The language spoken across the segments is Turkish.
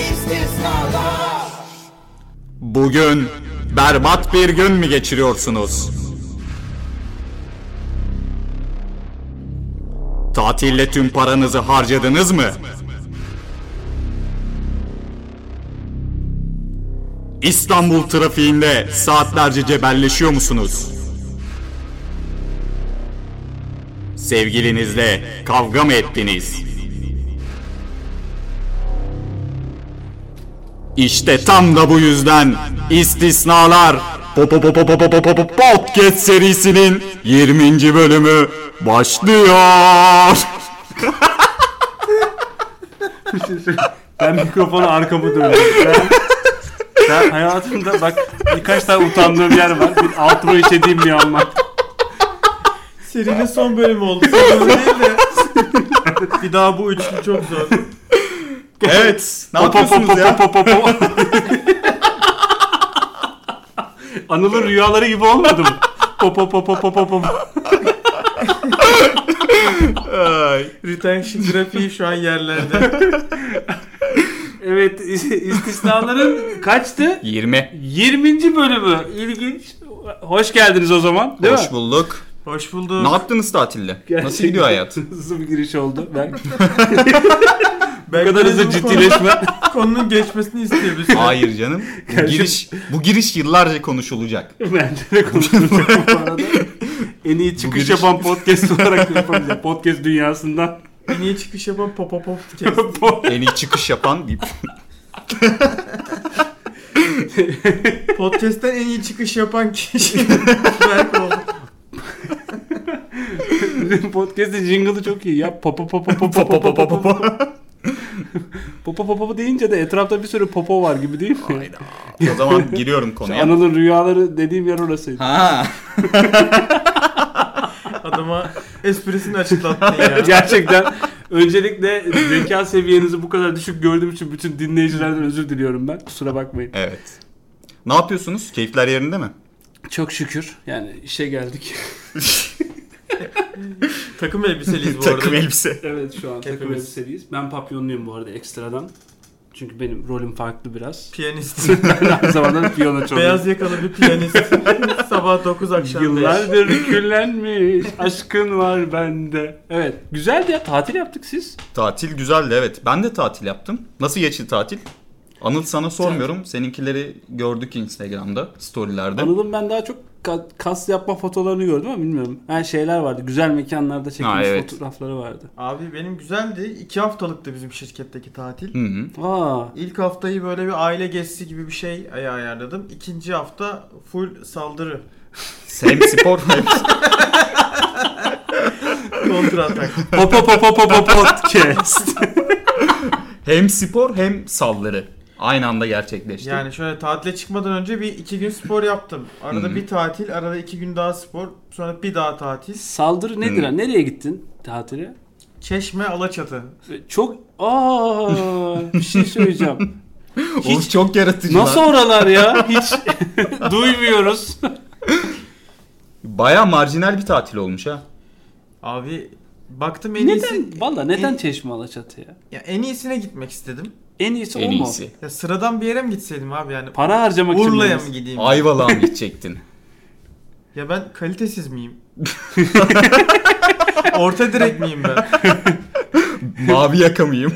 istisnalar Bugün berbat bir gün mü geçiriyorsunuz? Tatille tüm paranızı harcadınız mı? İstanbul trafiğinde saatlerce cebelleşiyor musunuz? Sevgilinizle kavga mı ettiniz? İşte tam da bu yüzden istisnalar Podcast serisinin 20. bölümü başlıyor. Ben mikrofonu arkamı döndüm. Ben, ben hayatımda bak birkaç tane utandığım yer var. Bir altıma işediğim bir an var. Serinin son bölümü oldu. Son bölüm değil de. bir daha bu üçlü çok zor. Evet. Ne yapıyorsunuz ya? Anıl'ın rüyaları gibi olmadı mı? Pop pop pop pop pop pop, pop. Ay. Retention grafiği şu an yerlerde. Evet is- istisnaların kaçtı? 20. 20. bölümü. İlginç. Hoş geldiniz o zaman. Değil Hoş mi? bulduk. Hoş bulduk. Ne yaptınız tatilde? Nasıl gidiyor hayat? Hızlı bir giriş oldu. Ben bu Belki kadar de hızlı bu ciddileşme. konu- Konunun geçmesini isteyebilirsin. Hayır canım. Bu giriş bu giriş yıllarca konuşulacak. Bence de konuşulacak bu arada. En iyi çıkış giriş- yapan podcast olarak yapamayacağım. Podcast dünyasından. en iyi çıkış yapan pop pop pop. En iyi çıkış yapan deyip Podcast'ten en iyi çıkış yapan kişi Berk oldu. Bizim podcast'in jingle'ı çok iyi ya. Popo popo popo popo popo popo. Popo popo deyince de etrafta bir sürü popo var gibi değil mi? o zaman giriyorum konuya. Anıl'ın rüyaları dediğim yer orasıydı. Ha. Adama esprisini açıklattın ya. Gerçekten öncelikle zeka seviyenizi bu kadar düşük gördüğüm için bütün dinleyicilerden özür diliyorum ben. Kusura bakmayın. Evet. Ne yapıyorsunuz? Keyifler yerinde mi? Çok şükür yani işe geldik. Takım elbiseliyiz bu Takım arada. elbise. evet şu an takım Hepimiz. elbiseliyiz. Ben papyonluyum bu arada ekstradan. Çünkü benim rolüm farklı biraz. Piyanist. ben aynı zamanda piyano çalıyorum. Beyaz yakalı bir piyanist. Sabah 9 akşam 5. Yıllardır küllenmiş aşkın var bende. Evet güzeldi ya tatil yaptık siz. Tatil güzeldi evet. Ben de tatil yaptım. Nasıl geçti tatil? Anıl sana sormuyorum. Seninkileri gördük Instagram'da, storylerde. Anıl'ın ben daha çok ka- kas yapma fotolarını gördüm ama bilmiyorum. Her şeyler vardı. Güzel mekanlarda çekilmiş Ha, evet. fotoğrafları vardı. Abi benim güzeldi. 2 haftalıktı bizim şirketteki tatil. Hı hı. Aa, İlk haftayı böyle bir aile gezisi gibi bir şey ay- ayarladım. İkinci hafta full saldırı. Hem spor hem Kontra atak. Popo Popo Popo Podcast. hem spor hem saldırı. Aynı anda gerçekleşti. Yani şöyle tatile çıkmadan önce bir iki gün spor yaptım. Arada bir tatil, arada iki gün daha spor. Sonra bir daha tatil. Saldırı nedir? Ha? Nereye gittin tatile? Çeşme, Alaçatı. Çok aa bir şey söyleyeceğim. Oğlum çok yaratıcı Nasıl lan. oralar ya? Hiç duymuyoruz. Baya marjinal bir tatil olmuş ha. Abi baktım en iyisi... neden? Valla neden en, Çeşme Alaçatı ya? ya en iyisine gitmek istedim. En iyisi En o mu? iyisi. Ya sıradan bir yere mi gitseydim abi yani? Para harcamak için Urla'ya mı gideyim? Ayvalık'a mı gidecektin? Ya ben kalitesiz miyim? Orta direk miyim ben? Mavi yaka mıyım?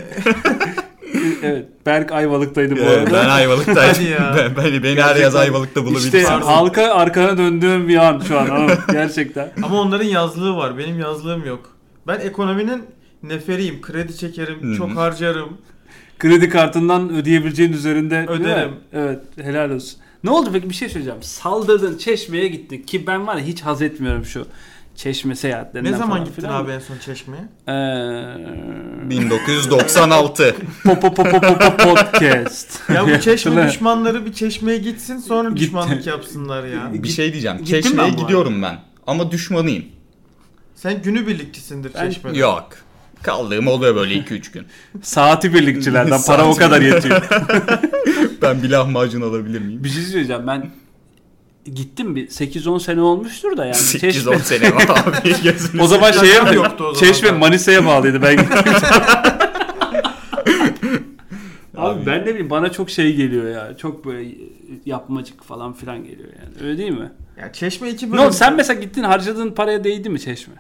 Evet. Berk Ayvalık'taydı bu arada. ben Ayvalık'taydım. Ya. Ben, beni, beni her Gerçekten. yaz Ayvalık'ta bulabilirsin. İşte halka arkana döndüğüm bir an şu an. Gerçekten. Ama onların yazlığı var. Benim yazlığım yok. Ben ekonominin neferiyim. Kredi çekerim, Hı hı. çok harcarım. Kredi kartından ödeyebileceğin üzerinde? Öderim. Evet helal olsun. Ne oldu peki bir şey söyleyeceğim. Saldırdın Çeşme'ye gittin ki ben var ya hiç haz etmiyorum şu Çeşme seyahatlerinden Ne zaman falan gittin filan. abi en son Çeşme'ye? Ee, 1996. Popo Popo Popo Podcast. Ya bu Çeşme düşmanları bir Çeşme'ye gitsin sonra Gitti. düşmanlık yapsınlar ya. bir şey diyeceğim. Gittim ben Çeşme'ye bu gidiyorum ben. Ama düşmanıyım. Sen günübirlikçisindir Ben- Çeşme'de. Yok. Kaldığım oluyor böyle 2-3 gün. Saati birlikçilerden para o kadar yetiyor. Ben bir lahmacun alabilir miyim? bir şey söyleyeceğim ben gittim bir 8-10 sene olmuştur da yani. 8-10 sene var abi. O zaman şeye mi? yoktu o zaman Çeşme. Manisa'ya bağlıydı ben gittim. Abi, Abi. ben ne bileyim bana çok şey geliyor ya. Çok böyle yapmacık falan filan geliyor yani. Öyle değil mi? Ya Çeşme 2 Ne bölüm. oldu sen mesela gittin harcadığın paraya değdi mi Çeşme?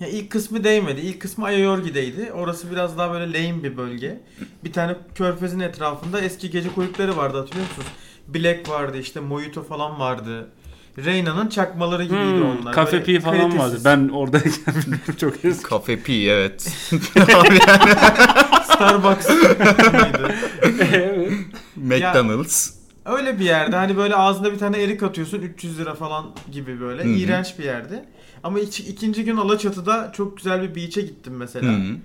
Ya ilk kısmı değmedi. İlk kısmı Ayayorgi'deydi. Orası biraz daha böyle lame bir bölge. Bir tane körfezin etrafında eski gece kulüpleri vardı hatırlıyor musunuz? Black vardı işte Mojito falan vardı. Reyna'nın çakmaları gibiydi Hmm, onlar. Kafe Pi falan kalitesiz. vardı. Ben oradayken çok eski. Kafe Pi evet. Starbucks mıydı? evet. McDonald's. Öyle bir yerde hani böyle ağzına bir tane erik atıyorsun 300 lira falan gibi böyle. Hı hı. İğrenç bir yerde. Ama iç- ikinci gün Alaçatı'da çok güzel bir beach'e gittim mesela. Hı.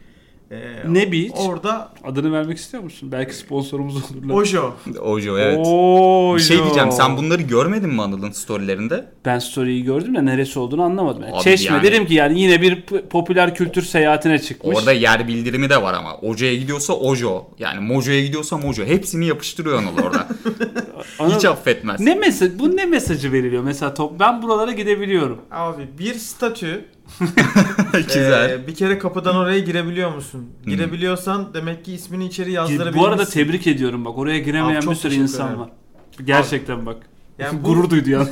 Ee, Ne beach? Orada Adını vermek istiyor musun? Belki sponsorumuz olurlar. Ojo. Ojo evet. Oo, Bir şey diyeceğim sen bunları görmedin mi Anıl'ın storylerinde? Ben story'yi gördüm de neresi olduğunu anlamadım. Yani Abi Çeşme yani- dedim ki yani yine bir popüler kültür seyahatine çıkmış. Orada yer bildirimi de var ama. Ojo'ya gidiyorsa Ojo. Yani Mojo'ya gidiyorsa Mojo. Hepsini yapıştırıyor Anıl orada. Anladın Hiç affetmez. ne mesaj bu ne mesajı veriliyor mesela top ben buralara gidebiliyorum. Abi bir statü Güzel. Ee, bir kere kapıdan oraya girebiliyor musun? Girebiliyorsan demek ki ismini içeri yazdırabilmişsin. Bu arada tebrik ediyorum bak oraya giremeyen Abi çok bir sürü teşekkür insan ederim. var. Gerçekten bak. Yani bu- Gurur duydu ya.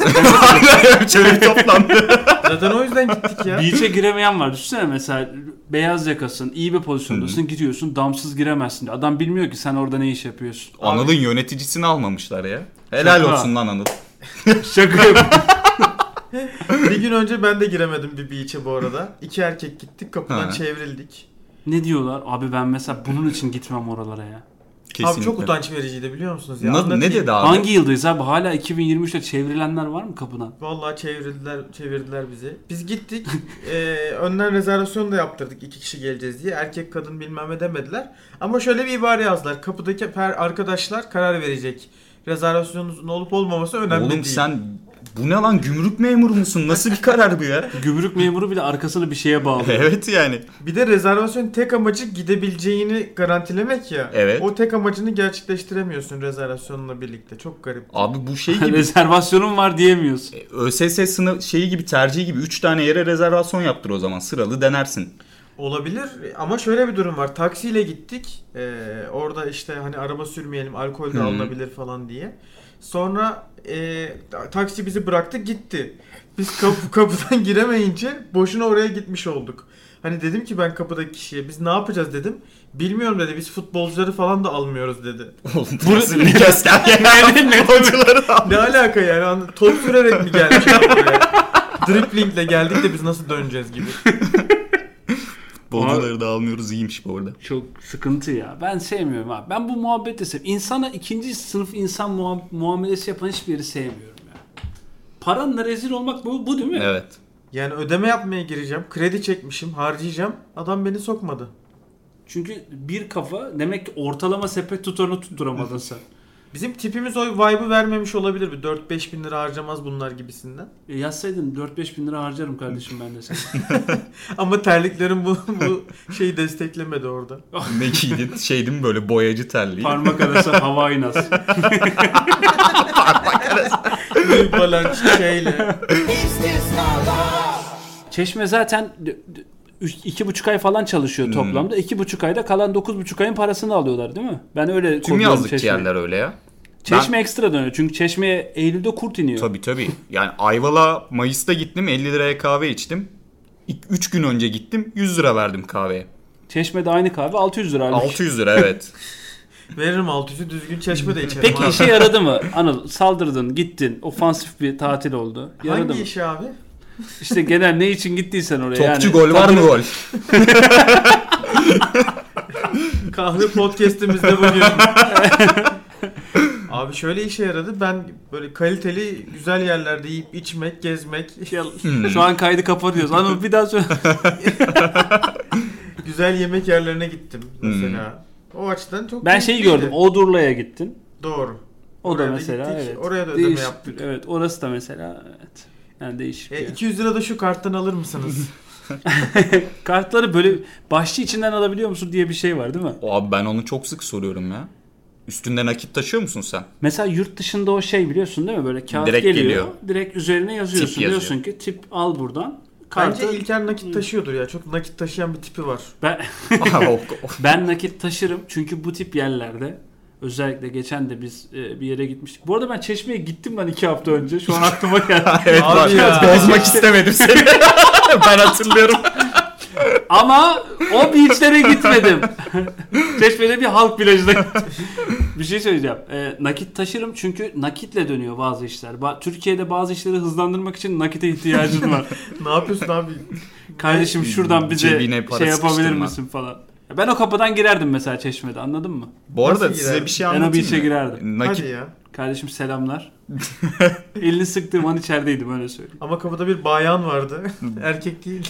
Bir toplandı. Zaten o yüzden gittik ya. Beach'e giremeyen var. Düşünsene mesela beyaz yakasın, iyi bir pozisyondasın, giriyorsun, damsız giremezsin. Adam bilmiyor ki sen orada ne iş yapıyorsun. Anıl'ın yöneticisini almamışlar ya. Helal Şaka. olsun lan Anıl. Şaka yapıyorum. bir gün önce ben de giremedim bir beach'e bu arada. İki erkek gittik kapıdan Ha. çevrildik. ne diyorlar? Abi ben mesela bunun için gitmem oralara ya. Kesinlikle. Abi çok utanç vericiydi biliyor musunuz ya? Na- ne dedi abi? Hangi yıldayız abi? Hala 2023'te çevrilenler var mı kapıdan? Vallahi çevirdiler çevirdiler bizi. Biz gittik. eee önden rezervasyon da yaptırdık iki kişi geleceğiz diye. Erkek kadın bilmem ne demediler. Ama şöyle bir ibare yazdılar. Kapıdaki per arkadaşlar karar verecek. Rezervasyonunuzun olup olmaması önemli Oğlum değil. sen bu ne lan gümrük memuru musun? Nasıl bir karar bu ya? Gümrük memuru bile arkasını bir şeye bağlıyor. evet yani. Bir de rezervasyon tek amacı gidebileceğini garantilemek ya. Evet. O tek amacını gerçekleştiremiyorsun rezervasyonla birlikte. Çok garip. Abi bu şey gibi Rezervasyonum var diyemiyorsun. ÖSS sınav şeyi gibi tercihi gibi 3 tane yere rezervasyon yaptır o zaman sıralı denersin. Olabilir ama şöyle bir durum var. Taksiyle gittik. Ee, orada işte hani araba sürmeyelim, alkol de Hı. alınabilir falan diye. Sonra e, taksi bizi bıraktı gitti. Biz kapı, kapıdan giremeyince boşuna oraya gitmiş olduk. Hani dedim ki ben kapıdaki kişiye biz ne yapacağız dedim. Bilmiyorum dedi biz futbolcuları falan da almıyoruz dedi. Oğlum bu nasıl bir gösterge yani futbolcuları da Ne alaka yani top sürerek mi gelmiş? Driplingle geldik de biz nasıl döneceğiz gibi. Futbolcuları da almıyoruz iyiymiş bu arada. Çok sıkıntı ya. Ben sevmiyorum abi. Ben bu muhabbeti sev. İnsana ikinci sınıf insan muam- muamelesi yapan hiçbir yeri sevmiyorum ya. Paranla rezil olmak bu, bu değil mi? Evet. Yani ödeme yapmaya gireceğim. Kredi çekmişim, harcayacağım. Adam beni sokmadı. Çünkü bir kafa demek ki ortalama sepet tutarını tutturamadın sen. Bizim tipimiz o vibe'ı vermemiş olabilir. Bir 4-5 bin lira harcamaz bunlar gibisinden. E yazsaydın 4-5 bin lira harcarım kardeşim ben de sana. Ama terliklerim bu, bu şeyi desteklemedi orada. ne giydin? Şey değil mi böyle boyacı terliği? Parmak arası hava aynası. Büyük falan şeyle. Çeşme zaten iki buçuk ay falan çalışıyor Hmm. toplamda. İki buçuk ayda kalan dokuz buçuk ayın parasını alıyorlar değil mi? Ben öyle Tüm yazlık Çeşme'yi. yerler öyle ya. Çeşme ekstra dönüyor. Çünkü Çeşme'ye Eylül'de kurt iniyor. Tabii tabii. Yani Ayvalık'a Mayıs'ta gittim 50 liraya kahve içtim. 3 gün önce gittim 100 lira verdim kahveye. Çeşme'de aynı kahve 600 lira. halbuki. 600 lira evet. Veririm alt üstü düzgün çeşme de içerim. Peki abi. işe yaradı mı? Anıl saldırdın, gittin. Ofansif bir tatil oldu. Yaradı Hangi mı? işi abi? İşte genel ne için gittiysen oraya. Topçu yani, gol var mı gol? Kahve podcast'imizde bugün. Abi şöyle işe yaradı. Ben böyle kaliteli güzel yerlerde yiyip içmek, gezmek, Ya, Şu an kaydı kapatıyoruz. Anıl bir daha söyle. güzel yemek yerlerine gittim mesela. O açıdan çok Ben şeyi keyifliydi. gördüm. Odurla'ya gittin. Doğru. O Oraya da da mesela gittik, evet. oraya da ödeme Değişik yaptık. Evet orası da mesela evet. Yani değişik. bir E, yer. 200 lira da şu karttan alır mısınız? Kartları böyle başçı içinden alabiliyor musun diye bir şey var değil mi? Abi ben onu çok sık soruyorum ya. Üstünde nakit taşıyor musun sen? Mesela yurt dışında o şey biliyorsun değil mi? Böyle kağıt Direkt geliyor. geliyor. Direkt üzerine yazıyorsun. Tip yazıyor. Diyorsun ki tip al buradan. Kartı, Bence İlker nakit taşıyordur ya. Çok nakit taşıyan bir tipi var. ben, ben nakit taşırım çünkü bu tip yerlerde Özellikle geçen de biz e, bir yere gitmiştik. Bu arada ben Çeşme'ye gittim ben iki hafta önce. Şu an aklıma geldi. evet Abi ya. Bozmak istemedim seni. ben hatırlıyorum. Ama o beachlere gitmedim. Çeşme'de bir halk plajına gittim. bir şey söyleyeceğim. Ee, nakit taşırım çünkü nakitle dönüyor bazı işler. Ba- Türkiye'de bazı işleri hızlandırmak için nakite ihtiyacın var. ne yapıyorsun abi? Kardeşim şuradan bize Cebine para şey yapabilir sıkıştırma. misin falan. Ya Ben o kapıdan girerdim mesela Çeşme'de anladın mı? Bu arada Nasıl size girer? bir şey Ben o anlatayım beach'e mı? girerdim. Nakit Hadi ya. Kardeşim selamlar. Elini sıktığım an içerideydim öyle söyleyeyim. Ama kapıda bir bayan vardı. Erkek değil.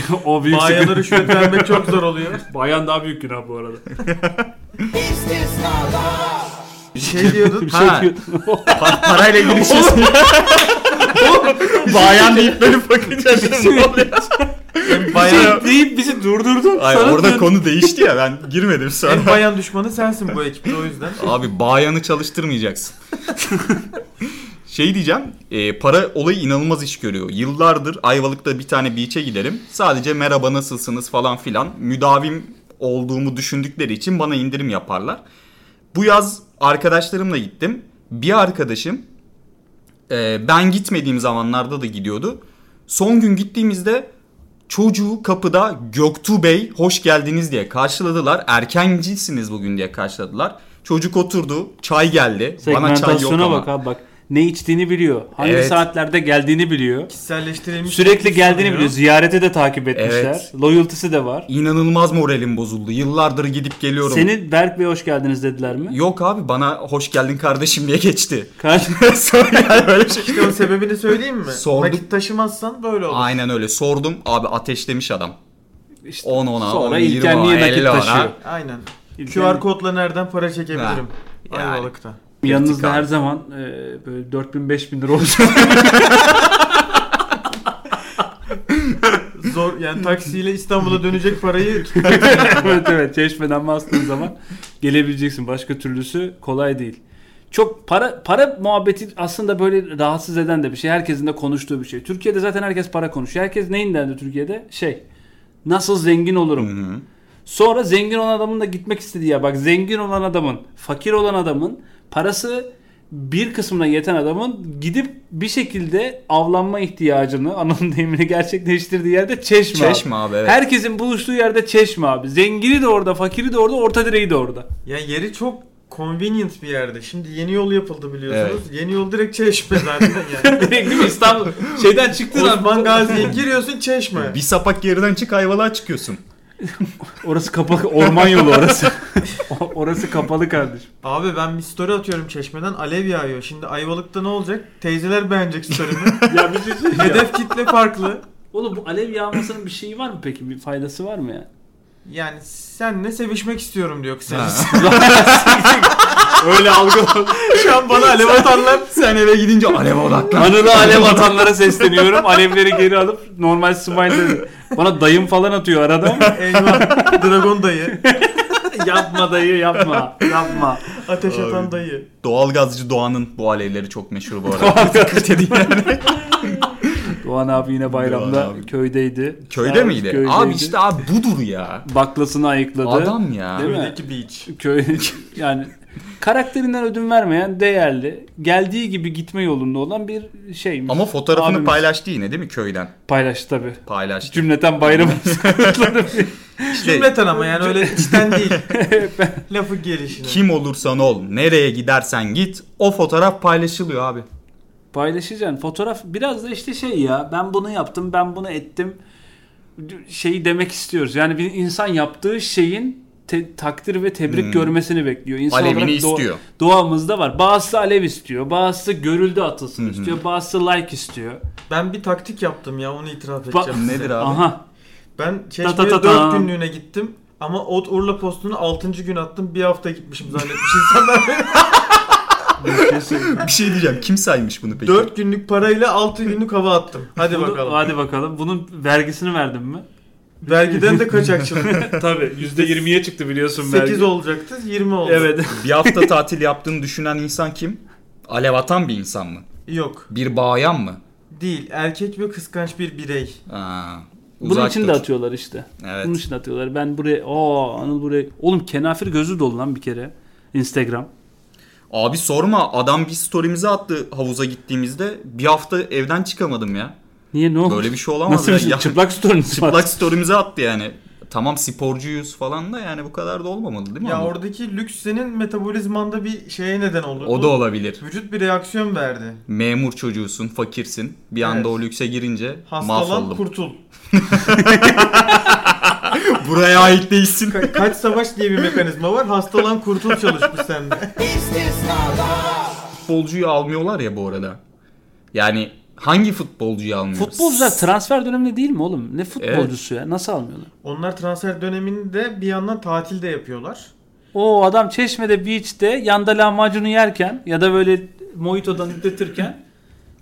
o büyük Bayana sıkıntı. rüşvet vermek çok zor oluyor. Bayan daha büyük günah bu arada. Bir şey diyordun. Bir şey Ha. Pa- parayla ilgili şey Bayan deyip böyle bakınca dedim, ne oluyor? En bayan, deyip bizi durdurdun. Ay, Sana orada dön- konu değişti ya ben girmedim sonra. en bayan düşmanı sensin bu ekipte o yüzden. Abi bayanı çalıştırmayacaksın. Şey diyeceğim, e, para olayı inanılmaz iş görüyor. Yıllardır Ayvalık'ta bir tane beach'e giderim. Sadece merhaba nasılsınız falan filan. Müdavim olduğumu düşündükleri için bana indirim yaparlar. Bu yaz arkadaşlarımla gittim. Bir arkadaşım e, ben gitmediğim zamanlarda da gidiyordu. Son gün gittiğimizde çocuğu kapıda Göktuğ Bey hoş geldiniz diye karşıladılar. Erkencisiniz bugün diye karşıladılar. Çocuk oturdu, çay geldi. Bana çay yok ama. bak abi bak. Ne içtiğini biliyor. Hangi Evet. saatlerde geldiğini biliyor. Kişiselleştirilmiş. Sürekli geldiğini sunuyor. biliyor. Ziyarete de takip etmişler. Evet. Loyalty'si de var. İnanılmaz moralim bozuldu. Yıllardır gidip geliyorum. Seni Berk Bey hoş geldiniz dediler mi? Yok abi bana hoş geldin kardeşim diye geçti. Kaç? Sonra yani böyle şey. İşte o sebebini söyleyeyim mi? Sorduk. Nakit taşımazsan böyle olur. Aynen öyle sordum. Abi ateşlemiş adam. İşte 10 ona, Sonra 10 İlker 20 niye ona, nakit 50 ona. taşıyor? Aynen. İlker- QR kodla nereden para çekebilirim? Yani. Ayvalık'ta. Yanınızda her zaman e, böyle 4000 5000 lira olacak. Zor yani taksiyle İstanbul'a dönecek parayı evet evet çeşmeden bastığın zaman gelebileceksin. Başka türlüsü kolay değil. Çok para para muhabbeti aslında böyle rahatsız eden de bir şey. Herkesin de konuştuğu bir şey. Türkiye'de zaten herkes para konuşuyor. Herkes neyin derdi Türkiye'de? Şey. Nasıl zengin olurum? Hı hı. Sonra zengin olan adamın da gitmek istediği ya bak zengin olan adamın, fakir olan adamın parası bir kısmına yeten adamın gidip bir şekilde avlanma ihtiyacını anın deyimini gerçekleştirdiği yerde çeşme. abi. Çeşme abi evet. Herkesin buluştuğu yerde çeşme abi. Zengini de orada, fakiri de orada, orta direği de orada. ya yeri çok convenient bir yerde. Şimdi yeni yol yapıldı biliyorsunuz. Yeni yol direkt Çeşme zaten yani. Direkt değil mi İstanbul şeyden çıktığın an Osman Gazi'ye giriyorsun Çeşme. Bir sapak geriden çık Ayvalık'a çıkıyorsun. orası kapalı orman yolu orası. orası kapalı kardeşim. Abi ben bir story atıyorum Çeşme'den alev yağıyor. Şimdi Ayvalık'ta ne olacak? Teyzeler beğenecek story'mi. Ya bir şey söyleyeceğim. Hedef kitle farklı. Oğlum bu alev yağmasının bir şeyi var mı peki? Bir faydası var mı yani? Yani senle sevişmek istiyorum diyor kısa. Öyle algıladım. Şu an bana alev atanlar Sen eve gidince alev odaklan. Anılı alev atanlara sesleniyorum. Alevleri geri alıp normal smile Bana dayım falan atıyor arada ama. eyvah Dragon dayı. Yapma dayı yapma. Yapma. Ateş Abi. atan dayı. Doğalgazcı Doğan'ın bu alevleri çok meşhur bu arada. Dikkat edin yani. Doğan abi yine bayramda Doğan abi. köydeydi. Köyde Abi, miydi? köydeydi. Abi işte abi budur ya. Baklasını ayıkladı. Adam ya. Değil mi? Köydeki beach. Köy yani karakterinden ödün vermeyen değerli, geldiği gibi gitme yolunda olan bir şeymiş. Ama fotoğrafını Abimiz. paylaştı yine değil mi köyden? paylaştı tabi. Paylaştı. Cümleten bayramı kutladı. İşte Cümleten ama yani öyle içten değil. Lafı gelişine. kim olursan ol, nereye gidersen git o fotoğraf paylaşılıyor abi. Paylaşacaksın. Fotoğraf biraz da işte şey ya ben bunu yaptım ben bunu ettim şeyi demek istiyoruz. Yani bir insan yaptığı şeyin te- takdir ve tebrik Hmm. görmesini bekliyor. İnsan Alevini olarak doğa- istiyor. doğamızda var. Bazısı alev istiyor. Bazısı görüldü atılsın Hı hı. istiyor. Bazısı like istiyor. Ben bir taktik yaptım ya onu itiraf Ba- edeceğim. size. Nedir abi? Aha. Ben Çeşme'ye ta 4 ta. günlüğüne gittim. Ama Ot Urla postunu 6. gün attım. Bir hafta gitmişim zannetmiş insanlar. Bir şey diyeceğim. Kim saymış bunu peki? 4 günlük parayla 6 günlük hava attım. Hadi Bunu- bakalım. Hadi bakalım. Bunun vergisini verdin mi? Vergiden de kaçakçılık. Tabii. %20'ye çıktı biliyorsun 8 olacaktı 20 oldu. Evet. Bir hafta tatil yaptığını düşünen insan kim? Alev atan bir insan mı? Yok. Bir bayan mı? Değil. Erkek ve kıskanç bir birey. Aa, Bunun için de atıyorlar işte. Evet. Bunun için de atıyorlar. Ben buraya aa Anıl buraya. Oğlum kenafir gözü dolu lan bir kere. Instagram. Abi sorma adam bir story'mizi attı havuza gittiğimizde. Bir hafta evden çıkamadım ya. Niye ne oldu? Böyle bir şey olamaz Nasıl ya. şey? Ya- Çıplak story'niz var. Çıplak story'mizi attı yani. Tamam sporcuyuz falan da yani bu kadar da olmamalı değil mi? Ya Anıl? oradaki lüks senin metabolizmanda bir şeye neden oldu. O da olabilir. Vücut bir reaksiyon verdi. Memur çocuğusun, fakirsin. Bir anda Evet. o lükse girince Hastalan mahvoldum. kurtul. Buraya ait değilsin. Ka- kaç savaş diye bir mekanizma var. Hastalan kurtul çalışmış sende. Futbolcuyu almıyorlar ya bu arada. Yani hangi futbolcuyu almıyoruz? Futbolcular transfer döneminde değil mi oğlum? Ne futbolcusu ya? Nasıl almıyorlar? Onlar transfer döneminde bir yandan tatil de yapıyorlar. O adam Çeşme'de beach'te yanda lahmacunu yerken ya da böyle mojitodan üfletirken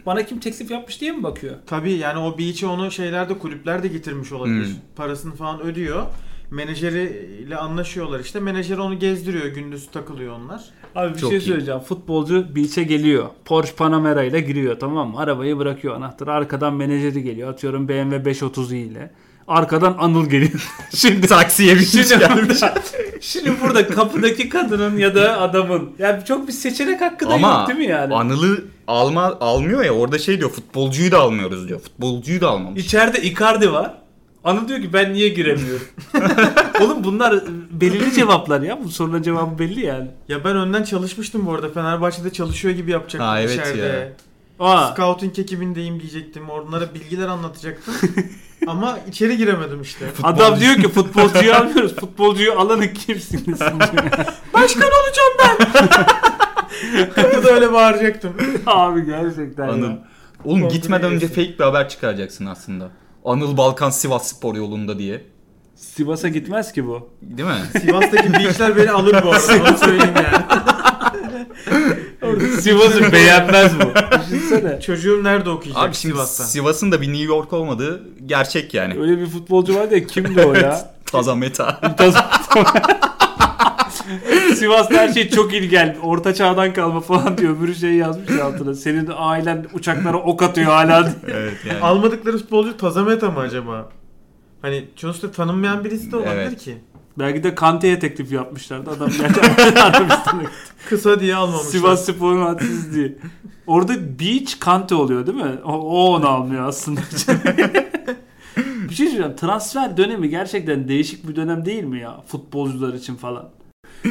bana kim teklif yapmış diye mi bakıyor? Tabii yani o beach'e onu şeylerde kulüpler de getirmiş olabilir. Hmm. Parasını falan ödüyor. Menajeriyle anlaşıyorlar işte. Menajer onu gezdiriyor. Gündüz takılıyor onlar. Abi bir Çok şey iyi. söyleyeceğim. Futbolcu beach'e geliyor. Porsche Panamera ile giriyor tamam mı? Arabayı bırakıyor anahtarı. Arkadan menajeri geliyor. Atıyorum BMW 530 ile. Arkadan Anıl geliyor. Şimdi Taksiye bir şey Şimdi gelmiş. burada, şimdi burada kapıdaki kadının ya da adamın yani çok bir seçenek hakkı da Ama yok değil mi yani? Anıl'ı alma almıyor ya orada şey diyor futbolcuyu da almıyoruz diyor. Futbolcuyu da almamış. İçeride Icardi var. Anıl diyor ki ben niye giremiyorum? Oğlum bunlar belirli cevaplar ya. Bu sorunun cevabı belli yani. Ya ben önden çalışmıştım bu arada. Fenerbahçe'de çalışıyor gibi yapacaktım Ha, evet içeride. ya. Aa, Scouting ekibindeyim diyecektim. Onlara bilgiler anlatacaktım. Ama içeri giremedim işte. adam diyor ki futbolcuyu almıyoruz. Futbolcuyu alanı kimsiniz? Başkan olacağım ben. Kapıda öyle bağıracaktım. Abi gerçekten Anıl. ya. Oğlum Futbolcu gitmeden önce fake bir haber çıkaracaksın aslında. Anıl Balkan Sivas Spor yolunda diye. Sivas'a gitmez ki bu. Değil mi? Sivas'taki beachler beni alır bu arada. Onu söyleyeyim yani. Sivas'ı beğenmez bu. Düşünsene. Çocuğum nerede okuyacak Abi şimdi Sivas'ta? Sivas'ın da bir New York olmadığı gerçek yani. Öyle bir futbolcu var ya kimdi o ya? Taza meta. Sivas'ta her şey çok ilgel. Orta çağdan kalma falan diyor. Öbürü şey yazmış ya altına. Senin ailen uçaklara ok atıyor hala diye. evet yani. Almadıkları futbolcu Tazameta mı acaba? Hani sonuçta tanınmayan birisi de olabilir Evet. ki. Belki de Kante'ye teklif yapmışlardı. Adam gerçekten Arabistan'a gitti. Kısa diye almamışlar. Sivas Spor'un hadsizliği. Orada Beach Kante oluyor değil mi? O, o onu almıyor aslında. bir şey söyleyeceğim. Transfer dönemi gerçekten değişik bir dönem değil mi ya? Futbolcular için falan.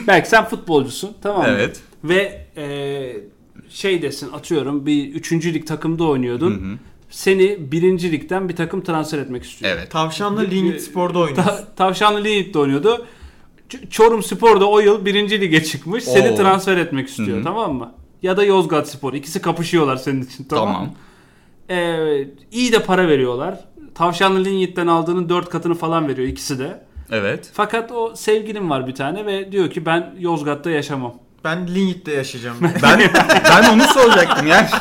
Belki sen futbolcusun tamam mı? Evet. Ve e, şey desin atıyorum bir 3. lig takımda Hı oynuyordun. hı. Seni 1. ligden bir takım transfer etmek istiyor. Evet. Tavşanlı Lignit Spor'da oynuyor. Ta- Tavşanlı Lignit'te oynuyordu. Ç- Çorum Spor da o yıl 1. lige çıkmış. Seni Oo. transfer etmek istiyor Hı hı. tamam mı? Ya da Yozgat Spor. İkisi kapışıyorlar senin için tamam, Tamam. mı? Ee, iyi de para veriyorlar. Tavşanlı Lignit'ten aldığının 4 katını falan veriyor ikisi de. Evet. Fakat o sevgilim var bir tane ve diyor ki ben Yozgat'ta yaşamam. Ben Lignit'te yaşayacağım. Ben ben onu soracaktım yani.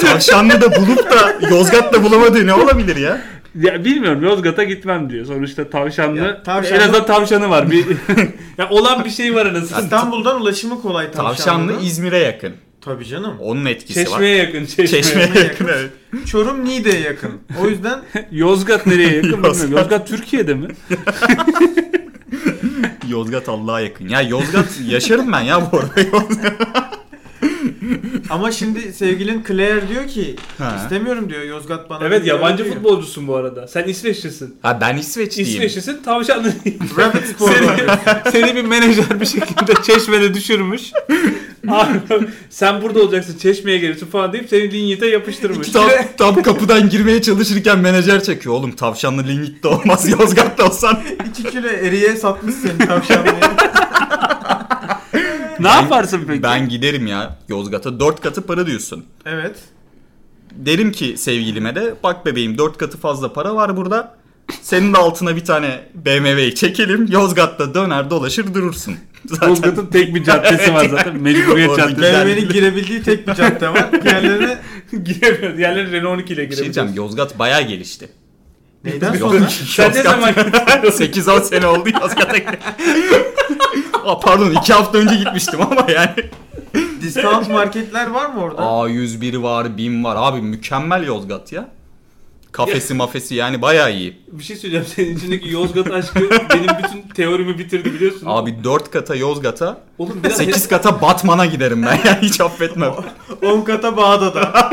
Tavşanlı da bulup da Yozgat'ta bulamadığı ne olabilir ya? Ya bilmiyorum Yozgat'a gitmem diyor. Sonuçta tavşanlı, Ya, tavşanlı- en azından tavşanı var. Bir ya olan bir şey var anasını. İstanbul'dan ulaşımı kolay Tavşanlı'da. Tavşanlı İzmir'e yakın. Tabii canım. Onun etkisi var. Çeşmeye yakın. Çeşmeye. Çeşme'ye Çeşme'ye yakın evet. Çorum Niğde'ye yakın. O yüzden Yozgat nereye yakın bilmiyorum. Yozgat. Yozgat Türkiye'de mi? Yozgat Allah'a yakın. Ya Yozgat yaşarım ben ya bu arada. Yozgat. ama şimdi sevgilin Claire diyor ki Ha. istemiyorum diyor Yozgat bana. Evet yabancı diyor. futbolcusun bu arada. Sen İsveçlisin. Ha ben İsveçliyim. İsveçlisin tavşanlı. Rapid Spor'da seni, seni bir menajer bir şekilde çeşmede düşürmüş. Sen burada olacaksın çeşmeye gelirsin falan deyip seni Linyit'e yapıştırmış. Tam, tam kapıdan girmeye çalışırken menajer çekiyor. Oğlum tavşanlı Lignit'te olmaz Yozgat'ta olsan. 2 kilo eriye satmış seni Tavşanlı'ya. ne yaparsın peki? Ben giderim ya Yozgat'a. Dört katı para diyorsun. evet. Derim ki sevgilime de bak bebeğim dört katı fazla para var burada. Senin de altına bir tane BMW'yi çekelim. Yozgat'ta döner dolaşır durursun. Zaten Yozgat'ın tek bir caddesi var zaten. Mecburiyet Caddesi. BMW'nin girebildiği tek bir cadde var. Diğerlerine Giremiyor. Diğerleri Renault 12 ile bir şey diyeceğim girebiliyor. Yozgat bayağı gelişti. neyden sonra? Sen ne zaman gittin? 8-10 sene oldu Yozgat'a. Aa, pardon 2 hafta önce gitmiştim ama yani. Discount marketler var mı orada? A101 var, BİM var. Abi mükemmel Yozgat ya. Kafesi mafesi yani bayağı iyi. Bir şey söyleyeceğim. Senin içindeki Yozgat aşkı benim bütün teorimi bitirdi biliyorsun. Abi 4 kata Yozgat'a, Oğlum biraz 8 kata Batman'a giderim ben ya hiç affetmem. 10 kata Bağdat'a.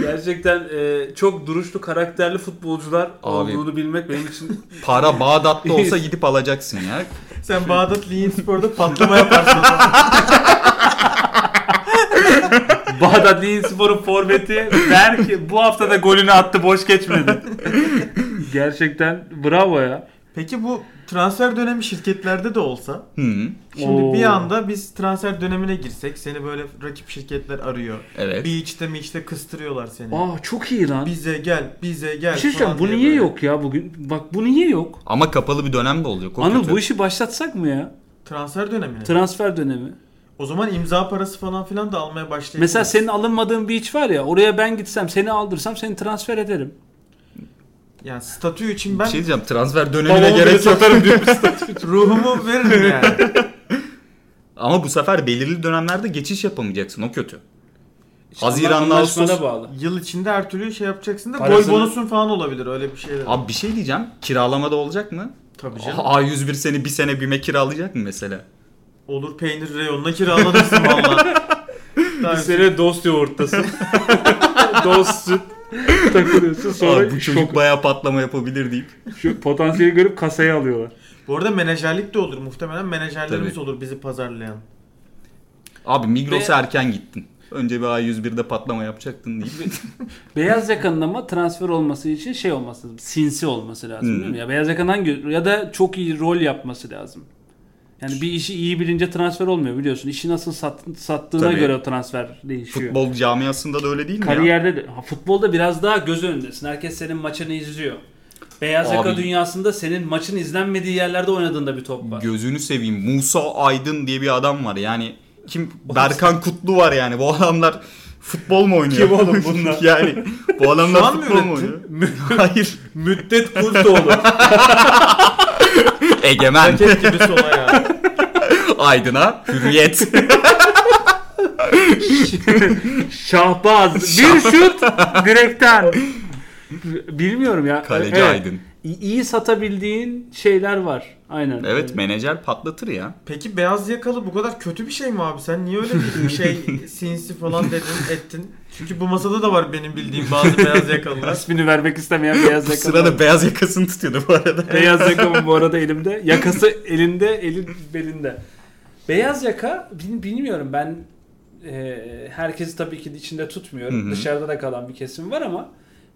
gerçekten e, çok duruşlu karakterli futbolcular Abi. olduğunu bilmek benim için Para Bağdat'ta olsa gidip alacaksın ya. Sen Bağdat Liyin Spor'da patlama yaparsın. Bağdat Spor'un forveti belki bu hafta da golünü attı boş geçmedi. Gerçekten bravo ya. Peki bu transfer dönemi şirketlerde de olsa Hı. Şimdi Oo. bir anda biz transfer dönemine girsek seni böyle rakip şirketler arıyor. Evet. Bir içte mi içte kıstırıyorlar seni. Aa çok iyi lan. Bize gel, bize gel. Bir şey söyleyeceğim. falan Bu diye niye böyle. yok ya bugün? Bak bu niye yok? Ama kapalı bir dönem de olacak. O Anıl kötü. bu işi başlatsak mı ya? Transfer dönemine. Transfer dönemi. O zaman imza parası falan filan da almaya başlayabiliriz. Mesela senin alınmadığın bir iş var ya oraya ben gitsem seni aldırsam seni transfer ederim. yani statü için Bir ben şey diyeceğim transfer dönemine Babamı gerek yok. satarım diyor. ruhumu veririm yani. Ama bu sefer belirli dönemlerde geçiş yapamayacaksın o kötü. Haziran'la Anlaşmana Ağustos. bağlı. Yıl içinde her türlü şey yapacaksın da Parasını- gol bonusun falan olabilir öyle bir şeyler. Abi bir şey diyeceğim. Kiralamada olacak mı? Tabii canım. A101 seni bir sene BİM'e kiralayacak mı mesela? Olur peynir reyonuna kiralanırsın valla. Bir sene dost yoğurttasın. dost süt. Takılıyorsun sonra Abi bu çocuk şok, bayağı patlama yapabilir deyip. şu potansiyeli görüp kasaya alıyorlar. Bu arada menajerlik de olur. Muhtemelen menajerlerimiz Tabii. olur bizi pazarlayan. Abi Migros'a Ve- erken gittin. Önce bir A101'de patlama yapacaktın deyip. Beyaz yakanın ama transfer olması için şey olması lazım. Sinsi olması lazım Hmm. değil mi? Ya beyaz yakanın hangi ya da çok iyi rol yapması lazım. Yani bir işi iyi bilince transfer olmuyor biliyorsun. İşi nasıl sat, sattığına Tabii. göre o transfer değişiyor. Futbol camiasında da öyle değil mi ya? Kariyerde de ha, futbolda biraz daha göz önündesin. Herkes senin maçını izliyor. Beyaz yaka Abi- dünyasında senin maçın izlenmediği yerlerde oynadığında bir top var. Gözünü seveyim. Musa Aydın diye bir adam var. Yani kim? Berkan Kutlu var yani. Bu adamlar futbol mu oynuyor? Kim oğlum bunlar? yani bu adamlar futbol mu oynuyor? Hayır. Müddet Kurtoğlu. Egemen. Raket gibi sola ya. Aydın'a hürriyet. Şahbaz. Bir şut direkten. Bilmiyorum ya. Kaleci Evet. Aydın. İyi satabildiğin şeyler var. Aynen. Evet menajer patlatır ya. Peki beyaz yakalı bu kadar kötü bir şey mi abi? Sen niye öyle bir şey sinsi falan dedin ettin? Çünkü bu masada da var benim bildiğim bazı beyaz yakalılar. İsmini vermek istemeyen beyaz yakalı. sırada beyaz yakasını tutuyordu bu arada. Beyaz yakamın bu arada elimde. Yakası elinde, eli belinde. Beyaz yaka bil- bilmiyorum ben e, herkesi tabii ki içinde tutmuyorum. Dışarıda da kalan bir kesim var ama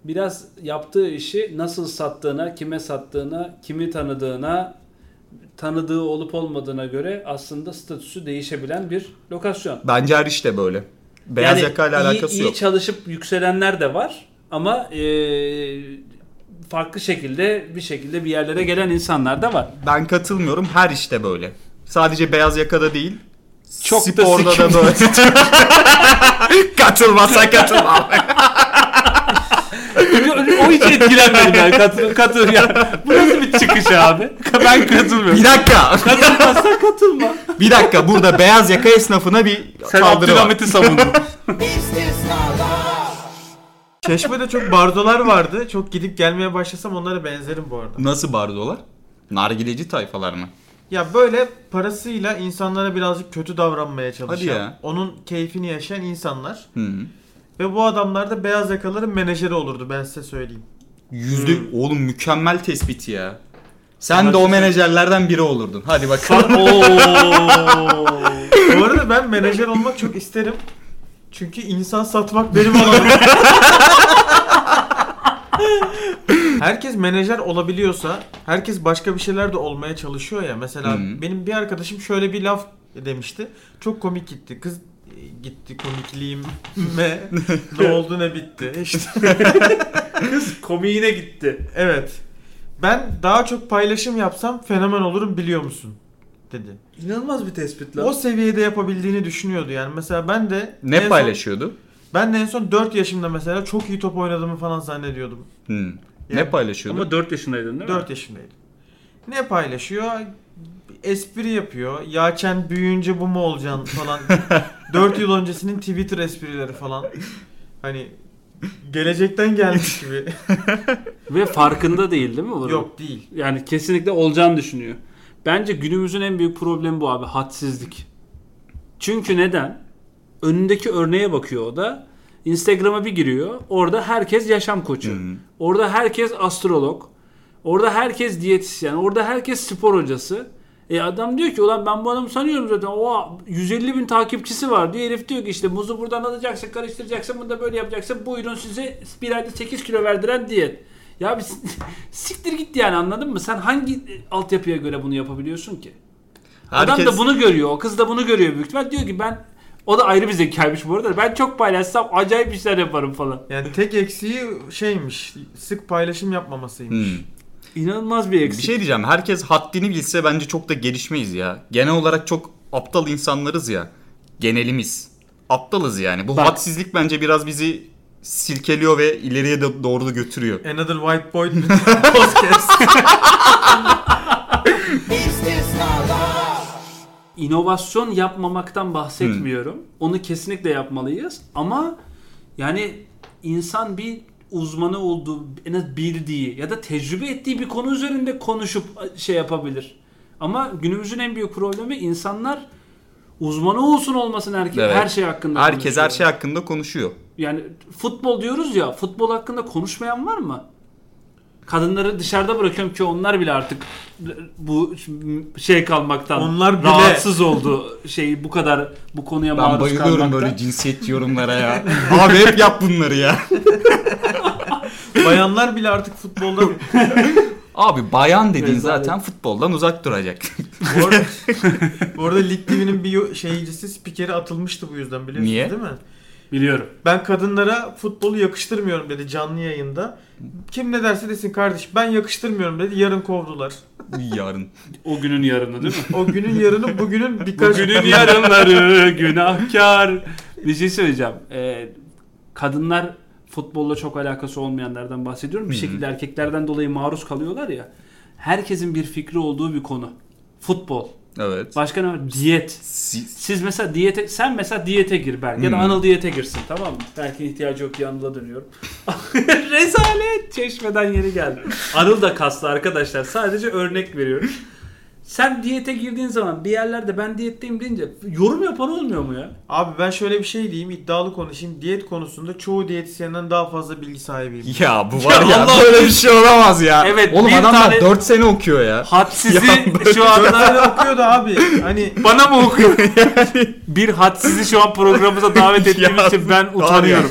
biraz yaptığı işi nasıl sattığına, kime sattığına, kimi tanıdığına, tanıdığı olup olmadığına göre aslında statüsü değişebilen bir lokasyon. Bence her işte böyle. Beyaz Yani yakayla iyi- alakası iyi yok. çalışıp yükselenler de var ama e, farklı şekilde bir şekilde bir yerlere gelen insanlar da var. Ben katılmıyorum. Her işte böyle. Sadece beyaz yakada değil. Çok da sporda da sikim. böyle. Katılmazsa katılmam. o hiç etkilenmedim ben. Katıl, katıl ya. Bu nasıl bir çıkış abi? Ben katılmıyorum. bir dakika. Katılmazsan katılma. Bir dakika. Burada beyaz yaka esnafına bir Sen saldırı var. Abdülhamit'i savundun. Çeşme'de çok bardolar vardı. Çok gidip gelmeye başlasam onlara benzerim bu arada. Nasıl bardolar? Nargileci tayfalar mı? Ya böyle parasıyla insanlara birazcık kötü davranmaya çalışan, Hadi ya. onun keyfini yaşayan insanlar. Hı. Ve bu adamlar da beyaz yakaların menajeri olurdu ben size söyleyeyim. Yüzde... Hmm. Oğlum mükemmel tespit ya. Sen de o menajerlerden biri olurdun. Hadi bakalım. Oo. bu arada ben menajer olmak çok isterim. Çünkü insan satmak benim alanım. herkes menajer olabiliyorsa, herkes başka bir şeyler de olmaya çalışıyor ya. Mesela Hı. benim bir arkadaşım şöyle bir laf demişti. Çok komik gitti. Kız gitti komikliğime ne oldu ne bitti. İşte Kız komiğine gitti. evet. Ben daha çok paylaşım yapsam fenomen olurum biliyor musun? dedi. İnanılmaz bir tespit lan. O seviyede yapabildiğini düşünüyordu yani. Mesela ben de en ne son- paylaşıyordu? ben de en son 4 yaşımda mesela çok iyi top oynadığımı falan zannediyordum. Hı. Ne Yani- Hmm. paylaşıyordu? Ama 4 yaşındaydın değil mi? 4 yaşındaydım. Ne paylaşıyor? Espri yapıyor. Yaçen büyüyünce bu mu olacaksın falan. 4 yıl öncesinin Twitter esprileri falan. Hani gelecekten gelmiş gibi. Ve farkında değil değil mi bunun? Yok değil. Yani kesinlikle olacağını düşünüyor. Bence günümüzün en büyük problemi bu abi. Hadsizlik. Çünkü neden? Önündeki örneğe bakıyor o da. Instagram'a bir giriyor. Orada herkes yaşam koçu. Hı. Orada herkes astrolog. Orada herkes diyetisyen. Orada herkes spor hocası. E adam diyor ki ulan ben bu adamı sanıyorum zaten. O 150 bin takipçisi var diyor. Herif diyor ki işte muzu buradan alacaksın, karıştıracaksın, bunu da böyle yapacaksın. Buyurun size bir ayda 8 kilo verdiren diyet. Ya bir siktir git yani anladın mı? Sen hangi altyapıya göre bunu yapabiliyorsun ki? Adam Herkes- da bunu görüyor. O kız da bunu görüyor büyük ihtimal. Diyor ki ben o da ayrı bir zekaymış bu arada. Ben çok paylaşsam acayip işler yaparım falan. Yani tek eksiği şeymiş. Sık paylaşım yapmamasıymış. Hmm. İnanılmaz bir Bir eksik. şey diyeceğim. Herkes haddini bilse bence çok da gelişmeyiz ya. Genel olarak çok aptal insanlarız ya. Genelimiz. Aptalız yani. Bu Bak. hadsizlik bence biraz bizi silkeliyor ve ileriye de doğru da götürüyor. Another White Boy podcast. İnovasyon yapmamaktan bahsetmiyorum. Onu kesinlikle yapmalıyız. Ama yani insan bir uzmanı olduğu, en az bildiği ya da tecrübe ettiği bir konu üzerinde konuşup şey yapabilir. Ama günümüzün en büyük problemi insanlar uzmanı olsun olmasın herkes Evet. her şey hakkında Herkes her konuşuyor. şey hakkında konuşuyor. Yani futbol diyoruz ya, futbol hakkında konuşmayan var mı? Kadınları dışarıda bırakıyorum ki onlar bile artık bu şey kalmaktan Onlar bile- rahatsız oldu. Şey bu kadar bu konuya Ben maruz bayılıyorum kalmaktan. böyle cinsiyetçi yorumlara ya. Abi hep yap bunları ya. Bayanlar bile artık futbolda Abi bayan dediğin Rezalet. zaten futboldan uzak duracak. bu arada, bu arada Lig TV'nin bir şeycisi spikeri atılmıştı bu yüzden biliyorsunuz Niye? değil mi? Biliyorum. Ben kadınlara futbolu yakıştırmıyorum dedi canlı yayında. Kim ne derse desin kardeş ben yakıştırmıyorum dedi. Yarın kovdular. Yarın. O günün yarını değil mi? O günün yarını bugünün birkaç... Bugünün yarınları günahkar. Bir şey söyleyeceğim. Ee, kadınlar futbolla çok alakası olmayanlardan bahsediyorum. Bir hı. şekilde erkeklerden dolayı maruz kalıyorlar ya. Herkesin bir fikri olduğu bir konu. Futbol. Evet. Başka ne var? Diyet. Si- Siz mesela diyete, sen mesela diyete gir Berk ya da Hmm. Anıl diyete girsin tamam mı? Belki ihtiyacı yok diye Anıl'a dönüyorum. Rezalet çeşmeden yeri geldi. Anıl da kaslı arkadaşlar sadece örnek veriyorum. Sen diyete girdiğin zaman bir yerlerde ben diyetteyim deyince yorum yapan olmuyor mu ya? Abi ben şöyle bir şey diyeyim iddialı konuşayım. Diyet konusunda çoğu diyetisyenden daha fazla bilgi sahibiyim. Ya bu var ya, Allah- böyle bir şey olamaz ya. Evet, Oğlum bir adamlar tane- 4 sene okuyor ya. Hadsizi Ya böyle- şu anda tane okuyordu abi. Hani bana mı okuyor? bir hadsizi şu an programımıza davet ettiğimiz Ya, için ben utanıyorum.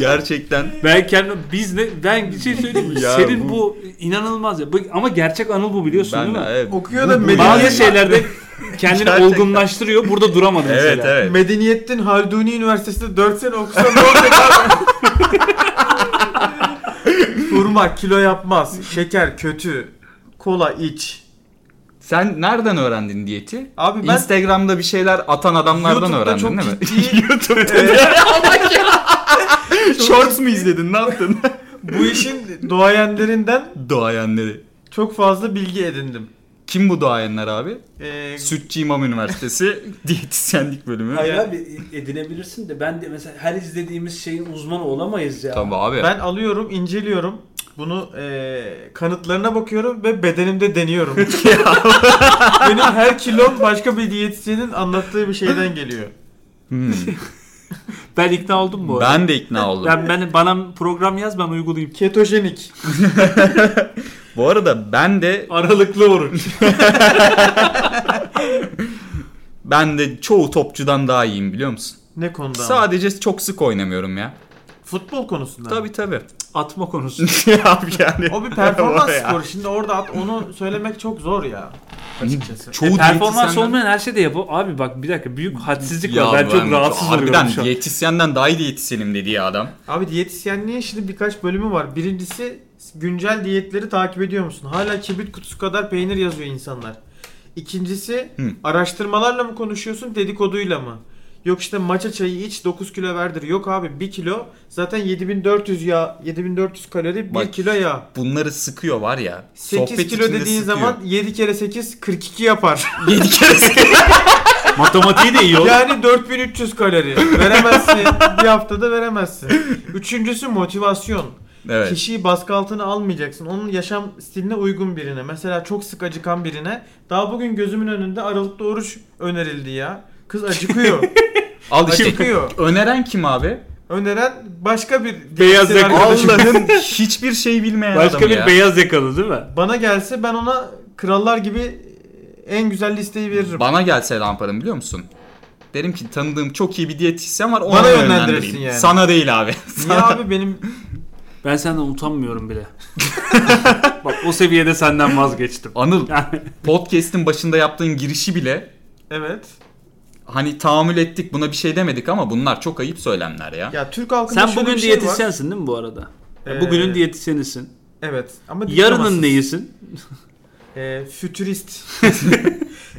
Gerçekten. Ben kendim biz ne ben bir şey söyleyeyim mi? Ya Senin bu... bu- inanılmaz ya. Bu- Ama gerçek Anıl bu biliyorsun Ben de değil mi? evet. Okuyor da medeniyet- Bazı şeylerde kendini Gerçekten. olgunlaştırıyor. Burada duramadı mesela. Evet evet. Medeniyettin Halduni Üniversitesi'nde 4 sene okusa ne olacak abi? Hurma kilo yapmaz. Şeker kötü. Kola iç. Sen nereden öğrendin diyeti? Abi ben Instagram'da bir şeyler atan adamlardan YouTube'da öğrendin çok değil mi? ciddi- YouTube'da. Shorts mu izledin? Ne yaptın? bu işin doğayenlerinden Doğayenleri. çok fazla bilgi edindim. Kim bu doğayenler abi? Ee, Sütçü İmam Üniversitesi diyetisyenlik bölümü. Hayır abi edinebilirsin de ben de mesela her izlediğimiz şeyin uzmanı olamayız ya. Tabii abi. ben alıyorum, inceliyorum. Bunu e, kanıtlarına bakıyorum ve bedenimde deniyorum. Benim her kilom başka bir diyetisyenin anlattığı bir şeyden geliyor. Hmm. Ben ikna oldum bu arada. Ben de ikna oldum. Ben, ben bana program yaz ben uygulayayım. Ketojenik. Bu arada ben de Aralıklı oruç. ben de çoğu topçudan daha iyiyim biliyor musun? Ne konuda? ama? Sadece çok sık oynamıyorum ya. Futbol konusunda. Tabii tabii. Atma konusu. ya yani. O bir performans sporu. Şimdi orada at, onu söylemek çok zor ya. Açıkçası. Çoğu E, performans diyetisyenden- olmayan her şey de yapıyor. Abi bak bir dakika büyük hadsizlik Ya var. Ben çok rahatsız oluyorum Harbiden şu an. diyetisyenden daha iyi diyetisyenim dedi ya adam. Abi diyetisyenliğin şimdi birkaç bölümü var. Birincisi güncel diyetleri takip ediyor musun? Hala kibrit kutusu kadar peynir yazıyor insanlar. İkincisi Hı. araştırmalarla mı konuşuyorsun dedikoduyla mı? Yok işte maça çayı iç 9 kilo verdir. Yok abi 1 kilo zaten 7400 yağ 7400 kalori 1 Bak, kilo yağ. Bunları sıkıyor var ya. 8 sohbet kilo dediğin sıkıyor. zaman 7 kere 8 42 yapar. 7 kere Matematiği de iyi oğlum. Yani 4300 kalori. Veremezsin. bir haftada veremezsin. Üçüncüsü motivasyon. Evet. Kişiyi baskı altına almayacaksın. Onun yaşam stiline uygun birine. Mesela çok sık acıkan birine. Daha bugün gözümün önünde aralıklı oruç önerildi ya. Kız acıkıyor. Al işte. acıkıyor. Öneren kim abi? Öneren başka bir Beyaz yakalı. Allah'ın hiçbir şey bilmeyen Başka adam bir ya. beyaz yakalı değil mi? Bana gelse ben ona krallar gibi en güzel listeyi veririm. Bana gelse ne yaparım biliyor musun? Derim ki tanıdığım çok iyi bir diyetisyen var ona Bana yönlendireyim. yönlendirirsin yani. Sana değil abi. Niye abi benim Ben senden utanmıyorum bile. Bak o seviyede senden vazgeçtim. Anıl Yani podcast'in başında yaptığın girişi bile evet. Hani tahammül ettik buna bir şey demedik ama bunlar çok ayıp söylemler ya. Ya Türk halkında sen bugün şey var. diyetisyensin değil mi bu arada? Ee, Bugünün diyetisyenisin. Evet ama Yarının neyisin? Ee, futurist.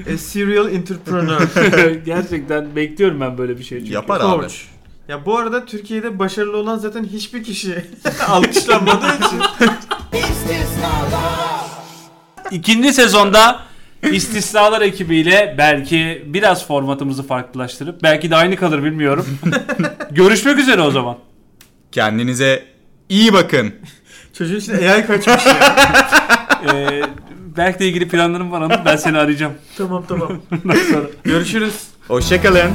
e, serial entrepreneur. Gerçekten bekliyorum ben böyle bir şey çünkü. Yapar abi. Coach. Ya bu arada Türkiye'de başarılı olan zaten hiçbir kişi alkışlanmadığı için. İkinci sezonda istisnalar ekibiyle belki biraz formatımızı farklılaştırıp belki de aynı kalır bilmiyorum. Görüşmek üzere o zaman. Kendinize iyi bakın. Çocuğun içinde AI kaçmış ya. Ee, belki de ilgili planlarım var Anıl. Ben seni arayacağım. tamam tamam. Görüşürüz. Hoşçakalın.